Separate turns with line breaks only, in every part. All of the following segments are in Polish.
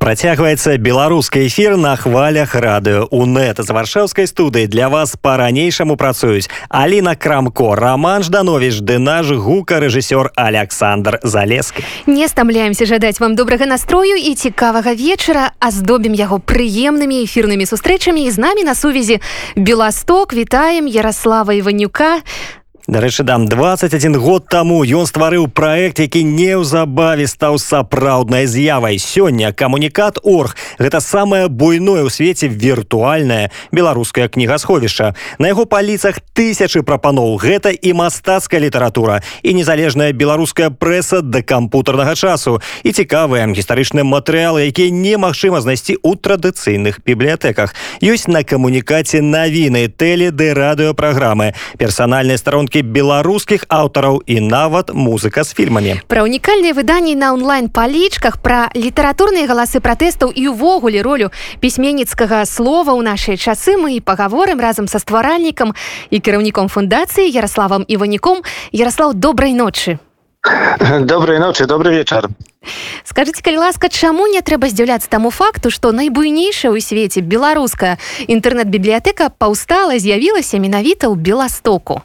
Працягваецца беларускі эфір на хвалях радыё УНэт з варшаўскай студыі для вас па-ранейшаму працуюць Аліна Крамко, Раман Жданович ды наш гукарэжысёр Александр Залескі.
Не стамляемся жадаць вам добрага настрою і цікавага вечара, аздобім яго прыемнымі эфірнымі сустрэчамі. І з намі на сувязі Беласток. Вітаем Ярослава Іванюка.
Дарэчы дам 21 год таму ён стварыў праект які неўзабаве стаў сапраўднай з'явай. Сёння камунікат орг гэта самае буйное ў свеце віртуальная беларуская кнігасховішча. На яго паліцах тысячы прапаноў. Гэта і мастацкая літаратура і незалежная беларуская прэса да кампутарнага часу і цікавыя гістарычныя матэрыялы якія немагчыма знайсці ў традыцыйных бібліятэках. Ёсць на камунікаце навіны тэле ды радыёпраграмы. Персанальныя старонкі беларускіх аўтараў і нават музыка з фільмамі.
Пра унікальныя выданні на онлайн-палічках пра літаратурныя галасы пратэстаў і ўвогуле ролю пісьменніцкага слова ў нашай часы мы і пагаворым разам са стваральнікам і кіраўніком фундацыі ярославам іваніком. Ярослав добрай ночы.
Доброй ночи добрый вечар.
Скажите калі ласка чаму не трэба здзіўляцца таму факту што найбуйнейшая ў свеце беларуская інтэрнэт-бібліятэка паўстала з'явілася менавіта ў беластоку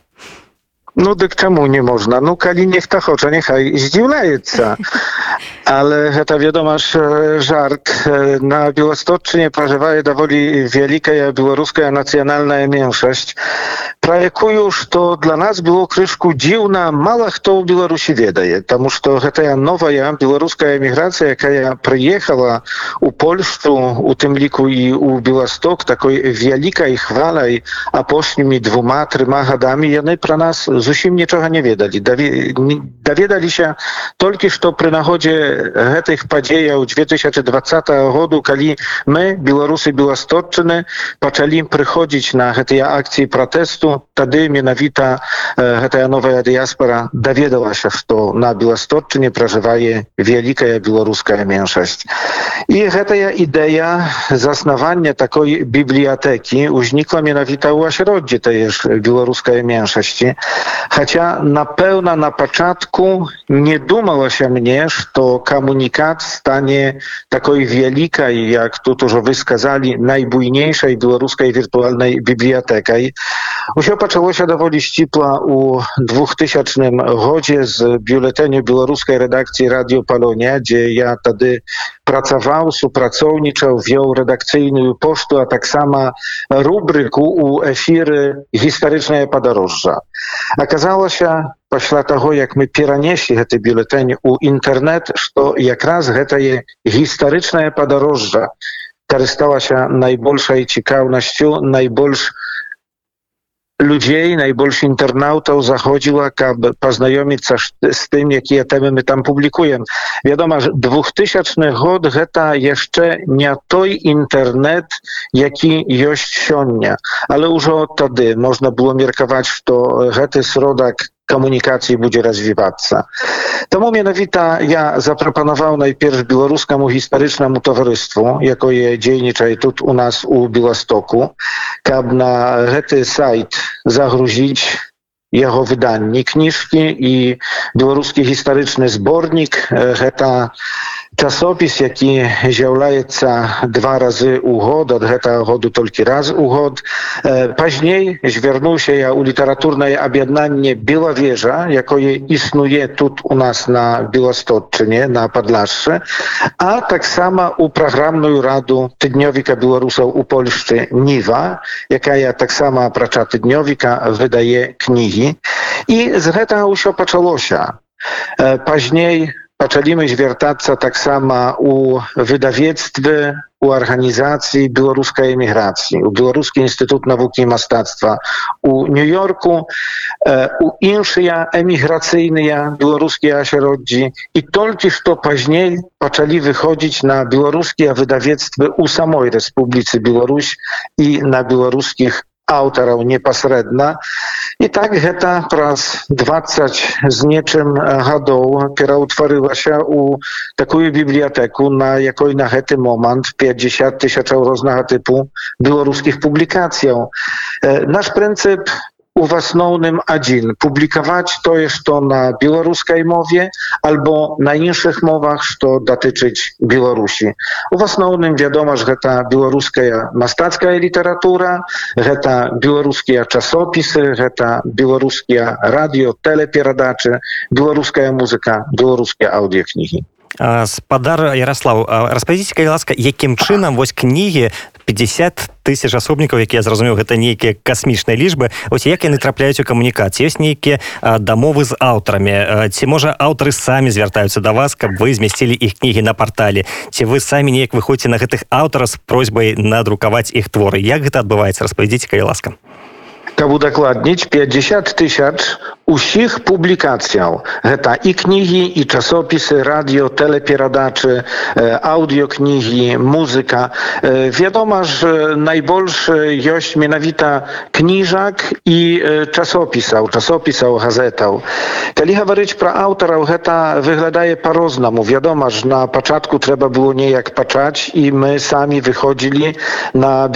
Ну дык чаму не можна ну калі нехта хоча няхай здзіўляецца але гэта вядома ж жарт на беласточчыне пражывае даволі вялікая беларуская нацыянальная меншасць про якую што для нас было крышку дзіўна мала хто ў беларусі ведае таму што гэтая новая беларуская эміграцыя якая прыехала у польшчу у тым ліку і у беласток такой вялікай хвалай апошнімі двума трыма гадамі яны пра нас з зусім нічога не ведалі даведаліся толькі што пры нагодзе гэтых падзеяў 2020 году калі мы беларусы беластотчыны пачалі прыходзіць на гэтыя акцыі пратэсту тады менавіта гэтая новая дыяспора даведалася што на беластотчыне пражывае вялікая беларуская меншасць і гэтая ідэя заснавання такой бібліятэкі ўзнікла менавіта ў асяроддзі тае ж беларускай меншасці Хаця напэўна на пачатку не думалася мне, што камунікат стане такой вялікай, як тут ужо вы сказалі найбуйнейшай беларускай віртуальнай бібліятэкай. Усё пачалося даволі сціпла ў двухтысячным годзе з бюлетэню беларускай рэдакцыі радыёпалоне, дзе я тады Pracował, współpracowniczał, wziął redakcyjny pocztu, a tak sama rubryku u efiry historyczne podróża. Okazało się, пасля таго як мы перанеслі гэты бюлетэнь у інтэрнэт што якраз гэтае гістарычнае падарожжа карысталася найбольшай цікаўнасцю найбольш ľudí, najbolší internautov zachodziła, aby poznajomić się z tym, jakie temy my tam publikujemy. Wiadomo, że 2000 rok to jeszcze nie toj internet, jaki jest siądnia, ale już o wtedy można było mierkować, że to jest rodak камунікацыі будзе развівацца. Таму менавіта я запрапанаваў найперш беларускаму гістарычнаму таварыству, якое дзейнічае тут у нас у Беластоку, каб на гэты сайт загрузіць яго выданні кніжкі і беларускі гістарычны зборнік гэта Czasopis, jaki ziaulajeca dwa razy uhod, od heta uchodu tylko raz uhod. E, Później zwierzył się ja u literaturne objednanie Białowieża, jakie istnieje tu u nas na Białostoczynie, na Podlaszczy, a tak samo u Programną Radu Tydniowika Białorusów u Polszczy Niwa, jaka ja tak samo, pracza Tydniowika, wydaje knigi. I z tego się. Później Paczalimyś wiertaca tak samo u wydawiectwy, u organizacji białoruskiej emigracji, u Białoruski Instytut Nauki i Mastactwa, u New Yorku, e, u inszyja emigracyjna białoruskie środzi i tylko to później zaczęli wychodzić na białoruskie wydawiectwy u samej Republicy Białoruś i na białoruskich аўтараў непасрэдна і так гэта праз 20 з нечым гадоў пераўтварылася у такую бібліятэку на якой на гэты момант 50 тысячаў рознага тыпу беларускіх публікацыяў наш прынцып у асноўным адзін публікаваць тое што на беларускай мове альбо на іншых мовах што датычыць беларусі у асноўным вядома ж гэта беларуская мастацкая літаратура гэта беларускія часопісы гэта беларускія радыё тэлеперадачы беларуская музыка беларускія аўдыокнігі
спадар Ярослав распавядзіце калі ласка якім чынам вось кнігі 50 тысяч асобнікаў якія зразумеў гэта нейкія касмічныя лічбы ось як яны трапляюць у камунікацыі? Ёсць нейкія дамовы з аўтарамі. Ці можа аўтары самі звяртаюцца да вас каб вы змясцілі іх кнігі на партале? Ці вы самі неяк выходзіце на гэтых аўтараў з просьбай надрукаваць іх творы? Як гэта адбываецца? Распавядзіце калі ласка
каб удакладніць 50 тысяч усіх публікацыяў гэта і кнігі і часопісы радыё тэлеперадачы аўдыокнігі музыка вядома ж найбольш ёсць менавіта кніжак і часопісаў часопісаў газетаў калі гаварыць пра аўтараў гэта выглядае по-рознаму вядома ж на пачатку трэба было неяк пачаць і мы самі выходзілі на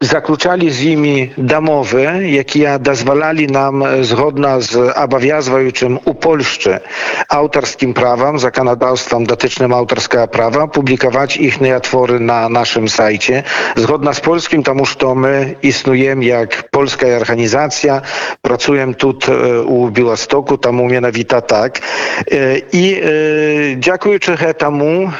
zakluczali z nimi damowy, jakie dozwalali nam e, zgodna z obowiązującym u Polszczy autorskim prawem, za kanadawstwem dotycznym autorskiego prawa, publikować ich twory na naszym sajcie, zgodna z polskim, tamuż to my istniejemy jak polska organizacja, pracujemy tu e, u Białostoku, tamu mianowita tak. E, I e, dziękuję temu e,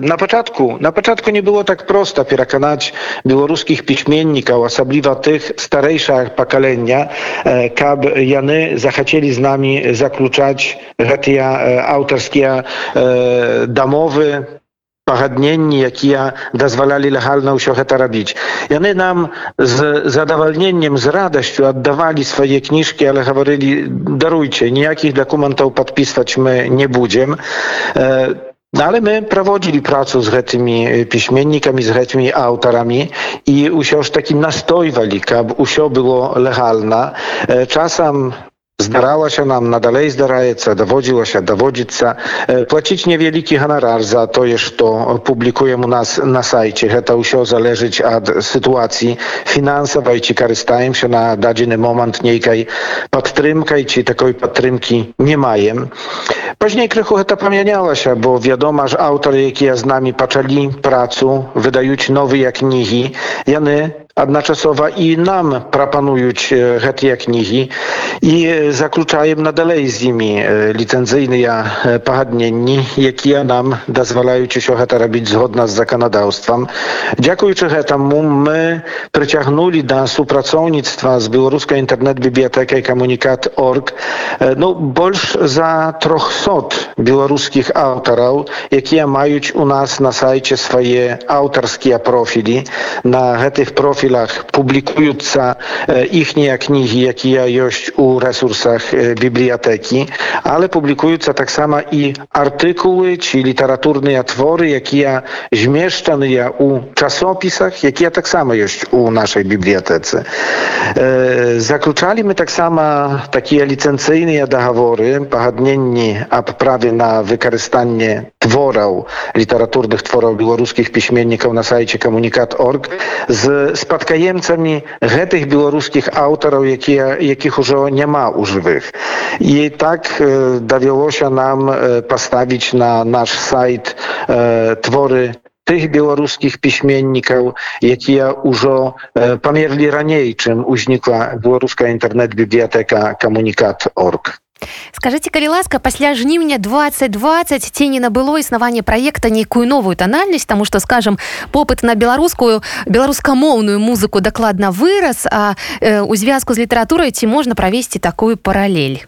na początku, na początku nie było tak prosto przekazać białoruskich piśmiennikаў асабліва тых старэйшага пакалення каб яны захацелі з намі заключаць гэтыя аўтарскія дамовы пагадненні якія дазвалялі легальна ўсё гэта рабіць яны нам з задавальненнем з радасцю аддавалі свае кніжкі але гаварылі даруйце ніякіх дакументаў падпісваць мы не будзем там no ale my prowadzili pracę z tymi piśmiennikami, z tymi autorami i usiąż taki nastojwali, aby usio było legalne. Czasem Zdarała się nam, nadalej zdaraецца, даводзіла się даводзіцца плаціць невялікі ганарар за тое, што публікуем у нас на сайце. Гэта ўсё залежыць ад сітуацыі фінансавай, ці карыстаемся на дадзены момант нейкай падтрымкай, ці такой падтрымкі не маем. Пазней крыху гэта памянялася, бо вядома ж аўтары, якія з намі пачалі працу, выдаюць новыя кнігі, яны адначасова і нам прапануюць гэтыя кнігі і заключаем надалей з імі ліцэнзійныя пагадненні якія нам дазваляюць усё гэта рабіць згодна з заканадаўствам дзякуючы гэтаму мы прыцягнулі да супрацоўніцтва з беларускай інтэрнэт-бібліятэкай камунікат орг ну больш за трохсот беларускіх аўтараў якія маюць у нас на сайце свае аўтарскія профілі на гэтых профілях publikująca ichnie kniги, jakie jest u resursach biblioteki, ale publikująca tak samo i artykuły, czy literaturne twory, jakie zmieszczane u czasopisach, jakie tak samo jest u naszej bibliotece. Zakluczaliśmy tak samo takie licencyjne dogowory, pochadnienni a prawie na wykorzystanie tworów, literaturnych tworów białoruskich piśmienników na sajcie komunikat.org z, z спадкаемцамі гэтых беларускіх аўтараў якія якіх ужо няма ў жывых і так давялося нам паставіць на наш сайт творы tych białoruskich piśmienników, jakie już pamiętali raniej, czym uznikła białoruska internet biblioteka komunikat.org.
скажите калі ласка пасля жніўня 2020 ці не набыло існаванне праекта нейкую новую танальнасць тому что скажем попыт на беларускую беларускамоўную музыку дакладна вырас а э, у звязку з літаратурай ці можна правесці такую паралель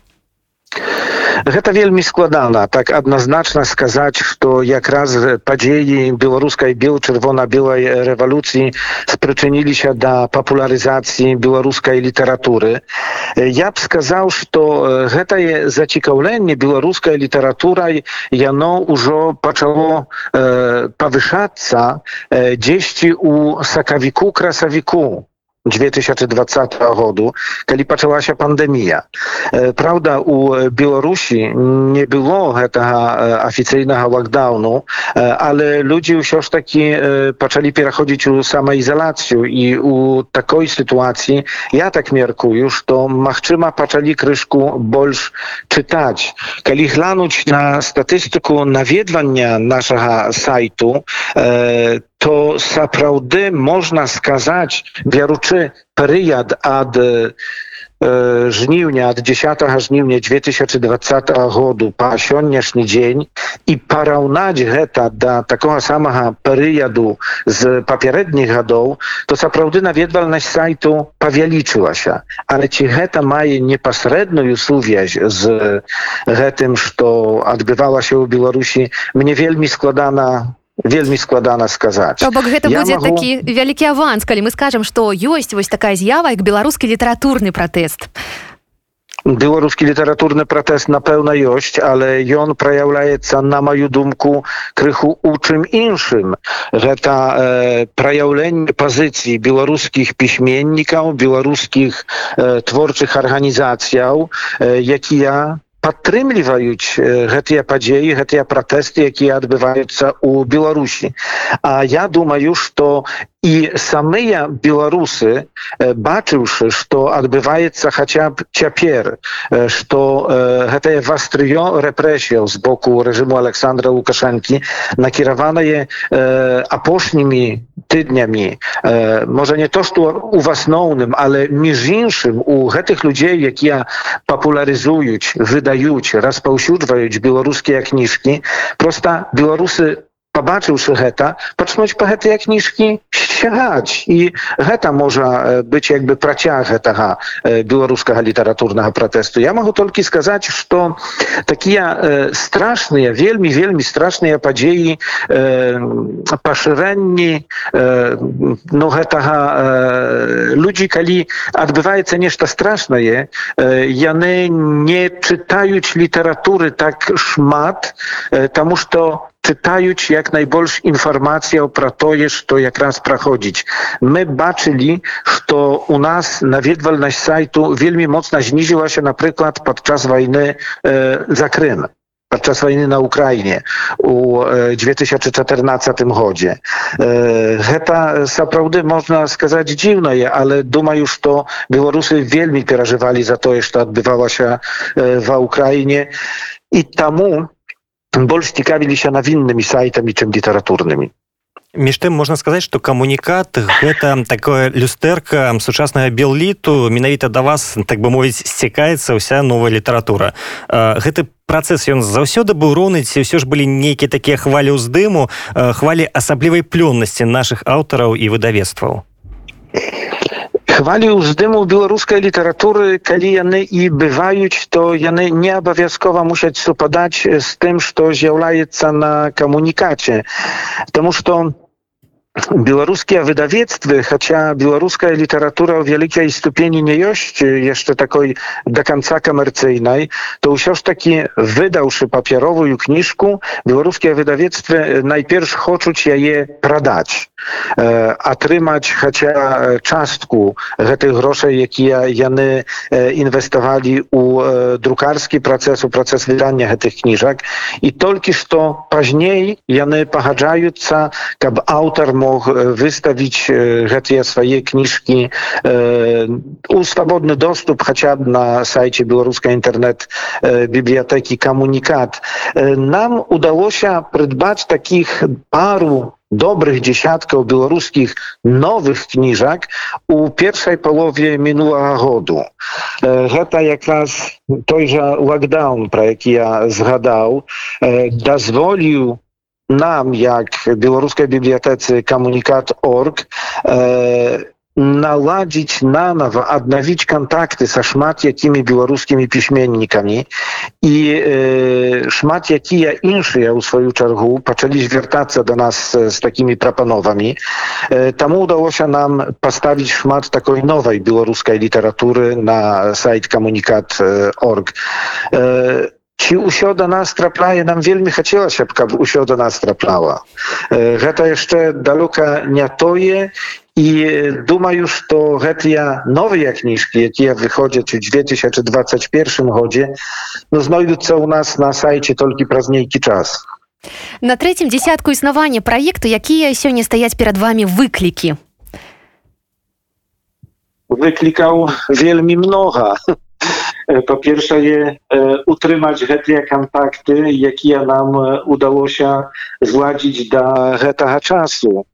Гэта вельмі складана так адназначна сказаць, што якраз падзеі беларускай бел чырвона-белай рэвалюцыі спрычыніліся да папулярызацыі беларускай літаратуры. Я б сказаў, што гэтае зацікаўленне беларускай літаратурай яно ўжо пачало э, павышацца дзесьці ў сакавіку красавіку 2020 году калі пачалася пандемія Праўда у Беларусі не было гэтага афіцыйнага лакдауну але людзі ўсё ж такі пачалі пераходзіць у самаізалацыю і у такой сітуацыі я так меркую што магчыма пачалі крышку больш чытаць калі глянуць на статыстыку наведвання нашага сайту то сапраўды можна сказаць бяручы перыяд ад жніўня ад 10 жніўня 2020 году па сённяшні дзень і параўнаць гэта да такога самага перыяду з папярэдніх гадоў то сапраўды наведвальнасць сайту павялічылася але ці гэта мае непасрэдную сувязь з гэтым што адбывалася ў беларусі мне вельмі складана вельмі складана сказаць.
То бок гэта будзе могу... такі вялікі аванс калі мы скажам што ёсць вось такая з'ява як беларускі літаратурны пратэст.
Беларускі літаратурны пратэст напэўна ёсць але ён праяўляецца на маю думку крыху у чым іншым. Гэта э, праяўленне пазіцыі беларускіх пісьменнікаў беларускіх э, творчых арганізацыяў э, якія падтрымліваюць гэтыя падзеі гэтыя пратэсты якія адбываюцца ў беларусі. А я думаю что і самыя беларусы бачыўшы што адбываецца хаця б цяпер што гэтае вастрыё рэпрэсіяў з боку рэжыму александра лукашэнкі накіраванае апошнімі тыднямі можа не то што у асноўным але між іншым у гэтых людзей якія папулярызуюць выдаюць распаўсюджваюць беларускія кніжкі просто беларусы побачыўшы гэта пачнуць па гэтыя кніжкі сцягаць і гэта можа быць як бы працяг гэтага беларускага літаратурнага пратэсту я могу толькі сказаць что такія страшныя вельмі вельмі страшныя падзеі пашырэнні ну гэтага людзі калі адбываецца нешта страшнае яны не чытаюць літаратуры так шмат тому что czytając jak najbolsze informacje o pratoje, to jak raz prachodzić. My baczyli, że u nas nawiedwalność sajtu wielmi mocno zniżyła się na przykład podczas wojny e, za Krym podczas wojny na Ukrainie u e, 2014 chodzie. E, Heta zaprawdę można skazać dziwne je, ale duma już to Białorusy wielmi przerażywali za to, że odbywała się e, w Ukrainie i tamu temu больш цікавіліся навіннымі сайтамі чым літаратурнымі.
Між тым можна сказаць што камунікат гэта такое люстэрка сучаснага белліту менавіта да вас так бы мовіць сцікаецца ўся новая літаратура. Гэты працэс ён заўсёды быў роўны ці ўсё ж былі нейкія такія хвалі ўздыму хвалі асаблівай плённасці наших аўтараў і выдавецтваў
хвалі ўздыму беларускай літаратуры калі яны і бываюць то яны не абавязкова мусяць супадаць з тым што з'яўляецца на камунікаце Таму што беларускія выдавецтвы хаця беларуская літаратура ў вялікай ступені не ёсць яшчэ такой до конца камерцыйнай то ўсё ж таки выдаўшы папяровую кніжку беларускія выдавецтвы найперш хочуць яе прадаць атрымаць хаця частку гэтых грошай якія яны інвеставалі у друкарскі працэс у працэс выдання гэтых кніжак і толькі што пазней яны пагаджаюцца каб аўтар мог мог выставіць гэтыя свае кніжкі у свабодны доступ хаця б на сайце беларускай інтэрнет бібліятэкі камунікат нам удалося прыдбаць такіх пару добрых дзесяткаў беларускіх новых кніжак у першай палове мінулага году гэта якраз той жа лакдаун пра які я згадаў дазволіў nam, jak Białoruskiej Bibliotece Komunikat.org, e, naładzić na nowo, odnowić kontakty со szmat jakimi białoruskimi piśmiennikami i e, szmat jakie inne u swoją czergu zaczęli zwiertać do nas z takimi proponowami. E, Temu udało się nam postawić szmat takiej nowej białoruskiej literatury na sajt komunikat.org. E, ці ўсё да нас трапляе нам вельмі хацелася б каб усё да нас трапляла гэта яшчэ далёка не тое і думаю што гэтыя новыя кніжкі якія выходзяць у 2021 годзе ну, знойдуцца ў нас на сайце толькі праз нейкі час
на третьем десятку існавання праекту якія сёння стаяць перад вами выклікі
wyklикał wielmi mnoga. Po pierwsze je utrzymać te kontakty, jakie nam udało się zładzić do tego czasu.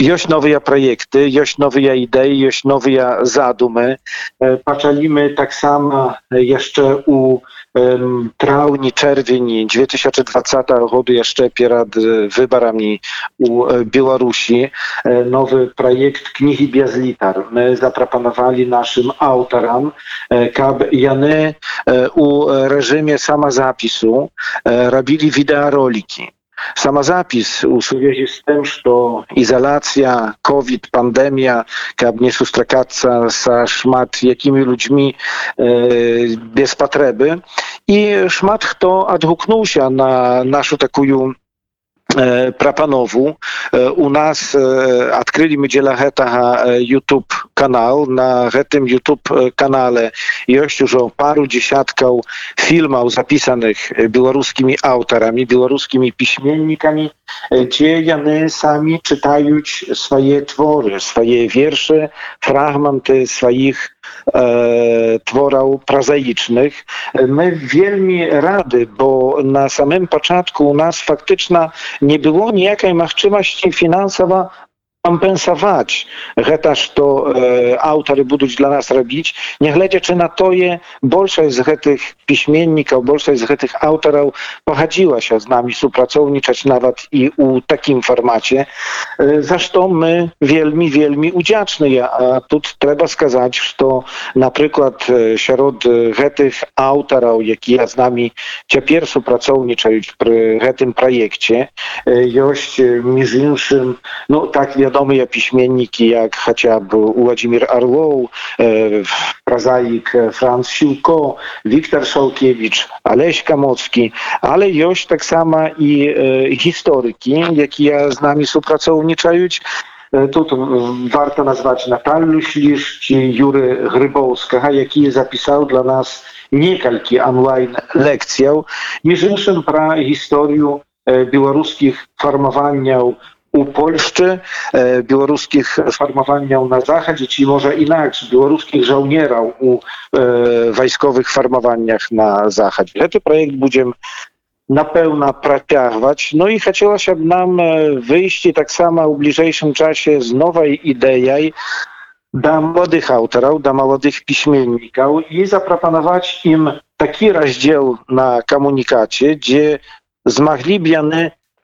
Joś nowe projekty, joś nowe idei, joś nowe zadumy. Patrzymy tak samo jeszcze u trauni czerwieni 2020 roku jeszcze przed wyborami u Białorusi nowy projekt Knihi bez liter. My zaproponowali naszym autorom, kab jany u reżimie samozapisu robili wideoroliki sama zapis u suvezi s tem, što COVID, pandemija, kad nie sa szmat jakimi ludźmi e, bez potrzeby. I szmat kto odhuknął się na naszą taką прапанову у нас адкрылі мы дзеля гэтага youtube канал на гэтым youtube канале ёсць ужо пару десяткаў фільмаў запісаных беларускімі аўтарамі беларускімі пісьменнікамі gdzie jany sami czytają swoje twory, swoje wiersze, fragmenty e, swoich e, tworów. E, my wielmi rady, bo na samym początku u nas faktycznie nie było niejakiej możliwości finansowa kompensować, chociaż to e, autory będą dla nas robić. Niech ledzie, czy na to je bolszość z tych piśmienników, bolszość z tych autorów pochodziła się z nami współpracowniczać nawet i u takim formacie. E, zresztą my wielmi, wielmi udziaczni. A tu trzeba skazać, że to na przykład e, wśród tych autorów, jaki ja z nami ciepierszu współpracowniczać przy tym projekcie, jest e, między no tak wiadomo, wiadomые piśmienniki, jak chociażby Władimir Arłow, e, prozaik Franz Siłko, Wiktor Szałkiewicz, Aleś Kamocki, ale joś tak samo i e, historyki, jakie z nami współpracują. Тут warto nazwać Natalię Ślisz czy Jury Grybowska, jaki zapisał dla nas niekalki online lekcje, między innymi про historię białoruskich farmowania u Polszczy, e, białoruskich farmowaniał na zachodzie, czyli może inaczej, białoruskich żołnierów u e, wojskowych farmowaniach na zachodzie. Ten projekt będziemy na pełna pratiagować. No i chciało się nam e, wyjść tak samo w bliższym czasie z nowej idei dla młodych autorów, dla młodych piśmienników i zaproponować im taki rozdział na komunikacie, gdzie zmogliby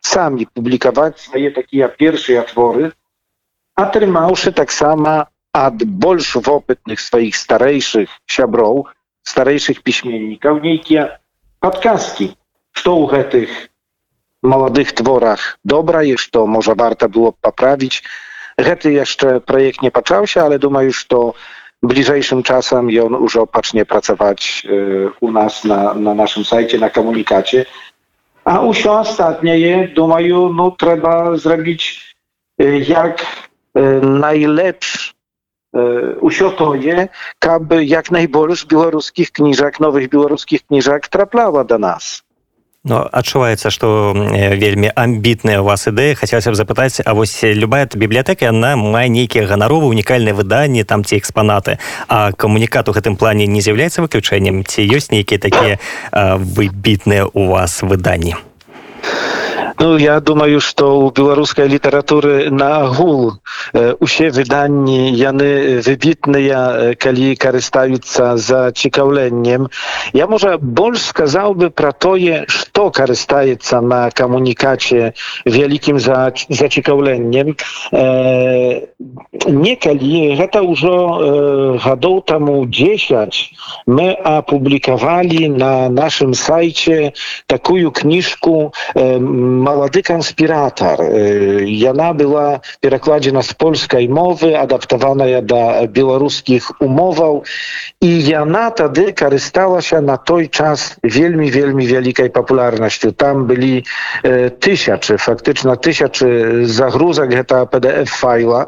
sami publikować swoje takie pierwsze otwory, a trymałszy tak samo ad bolszu opytnych swoich starejszych siabrów, starejszych piśmienników, niejakie podcastki, co u tych młodych tworach dobra jeszcze to może warto było poprawić. Hety jeszcze projekt nie patrzał się, ale duma już to bliżejszym czasem i on już opacznie pracować y, u nas na, na naszym sajcie, na komunikacie. A усё астатняе думаю ну трэба зрабіць як найлепш усё тое каб як найбольш беларускіх кніжак новых беларускіх кніжак трапляла до нас
Ну, адчуваецца што вельмі амбітная у вас ідэя хацелася б запытаць А вось любая бібліятэка яна мае нейкія ганаровы унікальныя выданні там ці экспанаты а камунікат у гэтым плане не з'яўляецца выключэннем ці ёсць нейкія такія выбітныя у вас выданні
Ну я думаю што у беларускай літаратуры на агул усе выданні яны выбітныя калі карыстаюцца за цікаўленнем я можа больш сказаў бы пра тое што карыстаецца на камунікаце вялікім за зацікаўленнем э, некалі гэта ўжо э, гадоў таму 10 мы апублікавалі на нашым сайце такую кніжку э, Малады канспіратар яна была перакладзена з польскай мовы адаптаваная да беларускіх умоваў і яна тады карысталася на той час вельмі вельмі вялікай папулярнасцю там былі тысячы фактычна тысячы загрузак гэта pdf файла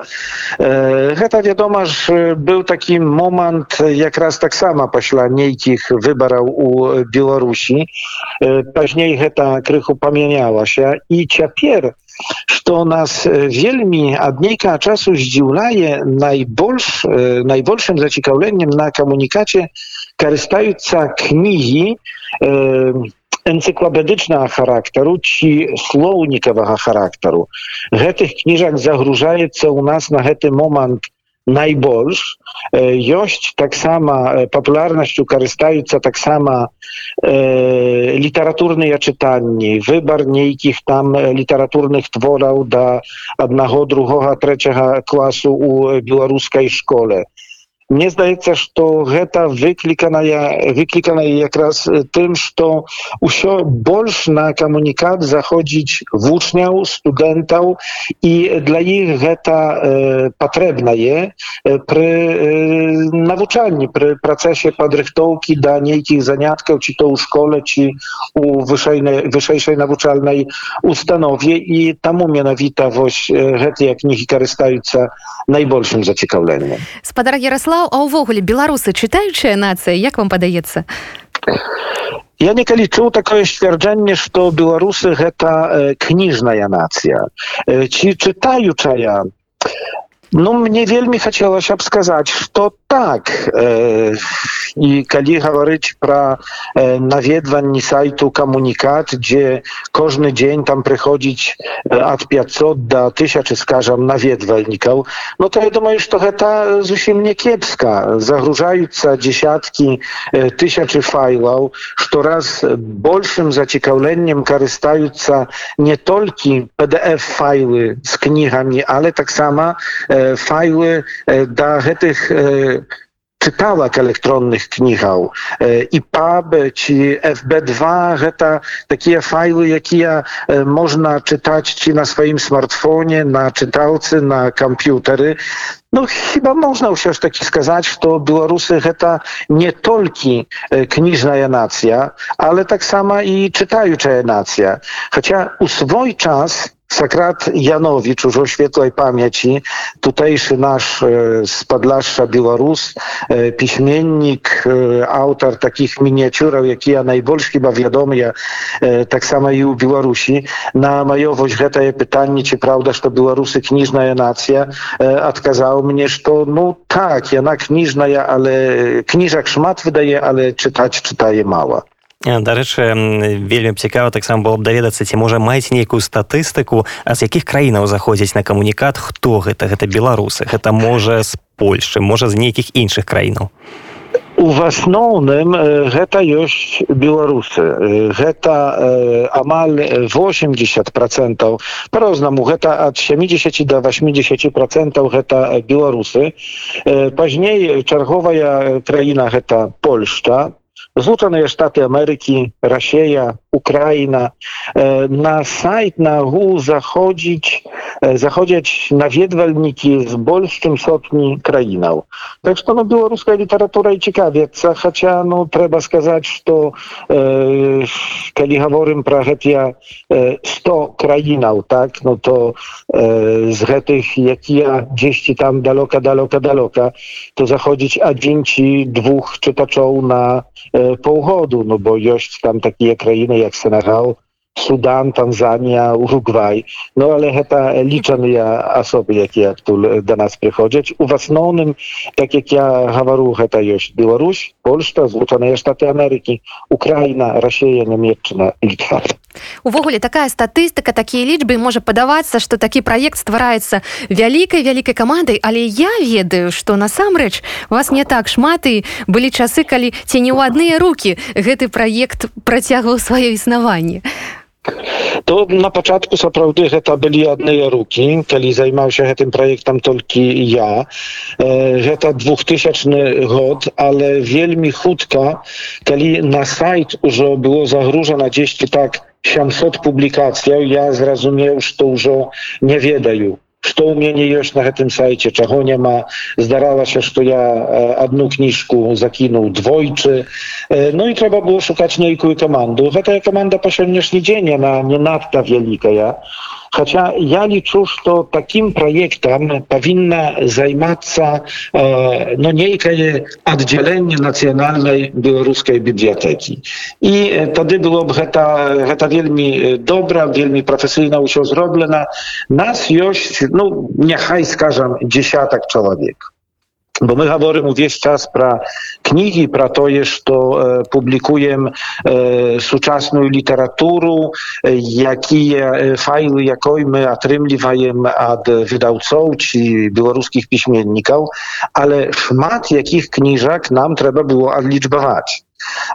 гэта вядома ж быў такі момант якраз таксама пасля нейкіх выбараў у беларусі пазней гэта крыху памянялася і цяпер што нас вельмі ад нейкага часу здзіўляе найбольш найбольшым зацікаўленнем на камунікаце карыстаюцца кнігі энцыклапедычнага характару ці слоўнікавага характару гэтых кніжак загружаецца ў нас на гэты момант найбольш ёсць таксама папулярнасцю карыстаюцца таксама э, літаратурныя чытанні выбар нейкіх там літаратурных твораў да аднаго другога трэцяга класу у беларускай школе мне здаецца што гэта выкліканая выкліканая якраз тым што ўсё больш на камунікат заходзіць вучняў студэнтаў і для іх гэта э, патрэбнае пры э, навучанні пры працэсе падрыхтоўкі да нейкіх заняткаў ці то ў школе ці у вышэйнай вышэйшай навучальнай установе і таму менавіта вось гэтыя кнігі карыстаюцца найбольшым зацікаўленнем
спадар Ярослав а ўвогуле беларусы чытаючая нацыя як вам падаецца?
Я некалі чуў такое сцвярджэнне што беларусы гэта кніжная нацыя. Ці чытаючая? Ну мне вельмі хацелася б сказаць што так э, і калі гаварыць пра э, наведванні сайту камунікат дзе кожны дзень там прыходзіць ад 500 до тысячи скажам наведвальнікаў ну то я думаю што гэта зусім не кепска загружаюцца десяткі э, тысячи файлаў што раз большым зацікаўленнем карыстаюцца не толькі pdf файлы з кнігамі але таксама э, файлы э, да гэтых э, czytałek elektronnych knigał i pub czy FB2 гэта такія файлы якія можна чытаць ці на сваім смартфоне на чыталцы на камп'ютары Ну хіба можна ўсё ж такі сказаць што беларусы гэта не толькі кніжная нацыя але таксама і чытаючая нацыя Хаця у свой час Sakrat Janowicz, już o świetlej pamięci, tutejszy nasz z Podlaszcza Białorus, piśmiennik, autor takich miniaturów, jak ja najbardziej chyba wiadomy, ja, tak samo i u Białorusi, na majowość getaje pytanie, czy prawda, że Białorusy kniżna nacja, odkazał mnie, że no tak, ja na kniżna, ale kniżak szmat wydaje, ale czytać czytaje mała.
Дарэчы вельмі цікава таксама было б даведацца ці можа маеце нейкую статыстыку а з якіх краінаў заходзяць на камунікат хто гэта? Гэта беларусы гэта можа з польшчы можа з нейкіх іншых краінаў.
У асноўным гэта ёсць беларусы. Гэта амаль 80 процентаў по-рознаму гэта ад 70 до 80 процентаў гэта беларусы. Пазней чарговая краіна гэта польшча Złożone Sztaty Ameryki, Rosja, Ukraina. Na сайт na ogół zachodzić, zachodzić nawiedwalniki z bolszczym sotni krainał. Tak że to no, białoruska literatura i ciekawiec, chociaż no, trzeba skazać, że e, kiedy говорим про гетя 100 краинаў, так, no to e, z гэтых, jakie gdzieś tam daleka, daleka, daleka, to zachodzić один czy dwóch czytaczów na e, półgodu, no bo jest tam takie krainy jak Senegal, Судан, Танзанія, Уругвай. Ну але гэта лічаныя асобы, якія адтуль да нас прыходзяць. У асноўным, так як я гавару, гэта ёсць Беларусь, Польшта, Злучаныя Штаты Амерыкі, Украіна, Расія, Нямецчына, Літва.
Увогуле такая статыстыка такія лічбы можа падавацца што такі праект ствараецца вялікай вялікай камандай але я ведаю што насамрэч вас не так шмат і былі часы калі ці не ў адныя руки гэты праект працягваў сваё існаванне.
To na początku sапраўды гэта былі адныя рукі калі займаўся гэтым праектам толькі я. Гэта двухтысячны год але вельмі хутка калі на сайт ужо было загружана 10 так 700 публікацыяў я зразумеў што ўжо не ведаю што ў мяне ёсць на гэтым сайце чаго няма здаралася што я одну кніжку закінуў двойчы Ну і трэба было шукаць нейкую каманду гэтая каманда па сённяшні дзень яна не надта вялікая Хотя я лічу, что таким проектом повинна займаться э, ну, некое отделение национальной белорусской библиотеки. И тогда было бы это, это вельми добро, вельми профессионально все сделано. Нас есть, ну, нехай скажем, десяток человек. bo my hovorimo wieś czas pra knigi, pra to jest, to e, publikujem e, suczasną literaturę, e, jakie e, fajly, jakoj my atrymliwajem ad wydawców czy białoruskich piśmienników, ale szmat jakich kniżak nam trzeba było odliczbować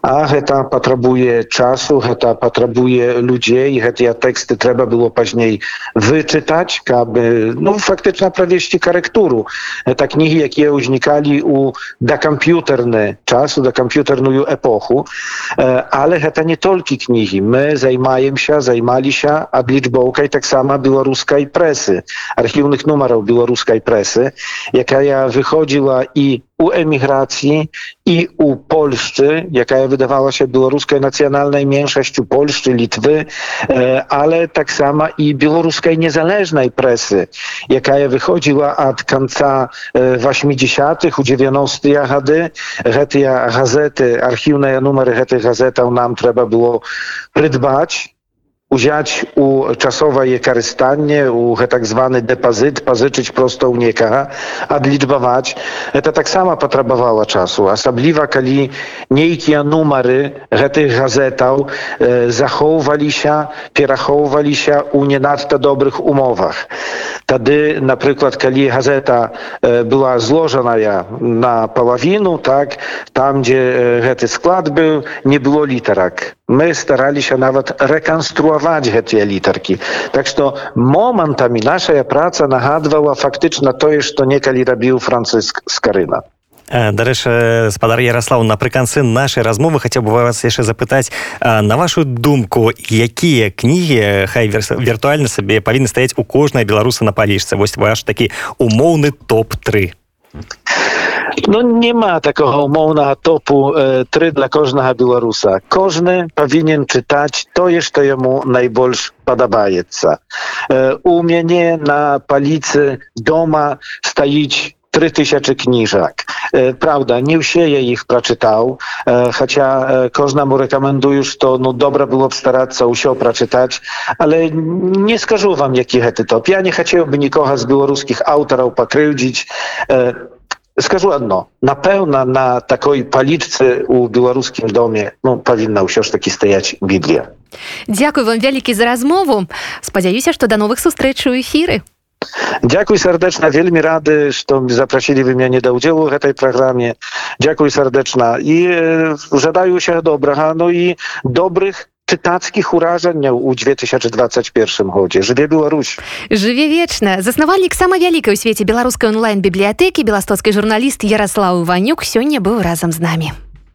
a гэта патрабуе часу гэта патрабуе людзей гэтыя тэксты трэба было пазней вычытаць каб ну фактычна правесці карэктуру это кнігі якія ўзнікалі у дакамп'ютарны часу да камп'ютарную эпоху але гэта не толькі кнігі мы займаемся займаліся адлічбоўкай таксама беларускай прэсы архіўных нумараў беларускай прэсы якая выходзіла і u emigracji i u Polszczy, jaka wydawała się białoruskiej nacjonalnej mniejszości Polszczy, Litwy, e, ale tak samo i białoruskiej niezależnej presy, jaka wychodziła od końca 80. u 90. gady. Te gazety, archiwne numery tych gazetów nam trzeba było uziać u czasowa jekarystannie, u tak zwany depozyt, pozyczyć prostą nieka, adliczbować. E, to tak sama potrzebowała czasu. Osobliwa, kiedy niejkie numery tych gazetał e, zachowywali się, pierachowywali się u nie nadto dobrych umowach. Wtedy na przykład, kiedy gazeta e, była złożona ja na połowinu, tak, tam gdzie e, ten skład był, nie było literak. My starali się nawet rekonstruować te literki. Tak że momentami nasza praca nagадывала фактычна тое, што некалі рабіў Францыск Скарына.
Дарэчы спадар Ярослав напрыканцы нашай размовы хацеў бы вас яшчэ запытаць на вашу думку якія кнігі хай віртуальна сабе павінны стаяць у кожнай беларуса на палічцы вось ваш такі умоўны топ-3
No nie ma takiego umownego topu e, try dla każdego Białorusa. Każdy powinien czytać to, jeszcze jemu podoba się. E, u mnie na palicy doma stoić 3000 kniżek. E, prawda, nie usieje ich przeczytał, e, chociaż e, każdemu rekomenduję, to no dobra było starać się usio przeczytać, ale nie skażę wam jaki jest top. Ja nie chciałbym nikogo z białoruskich autorów pokryłdzić E, Скажу одно. Напэўна, на такой палічцы ў беларускім доме ну, павінна ўсё ж такі стаяць Біблія.
Дзякуй вам вялікі за размову. Спадзяюся, што да новых сустрэч у эфіры.
Дзякуй сардэчна вельмі рады, што запрасілі вы мяне да ўдзелу ў гэтай праграме. Дзякуй сардэчна і жадаю ўсяго добрага, ну і добрых czytackich urażeń u 2021 годзе жыве Беларусь
жыве вечна заснавальнік самай вялікай у свеце беларускай онлайн бібліятэкі беластоцкі журналіст Ярослаў Іванюк сёння быў разам з намі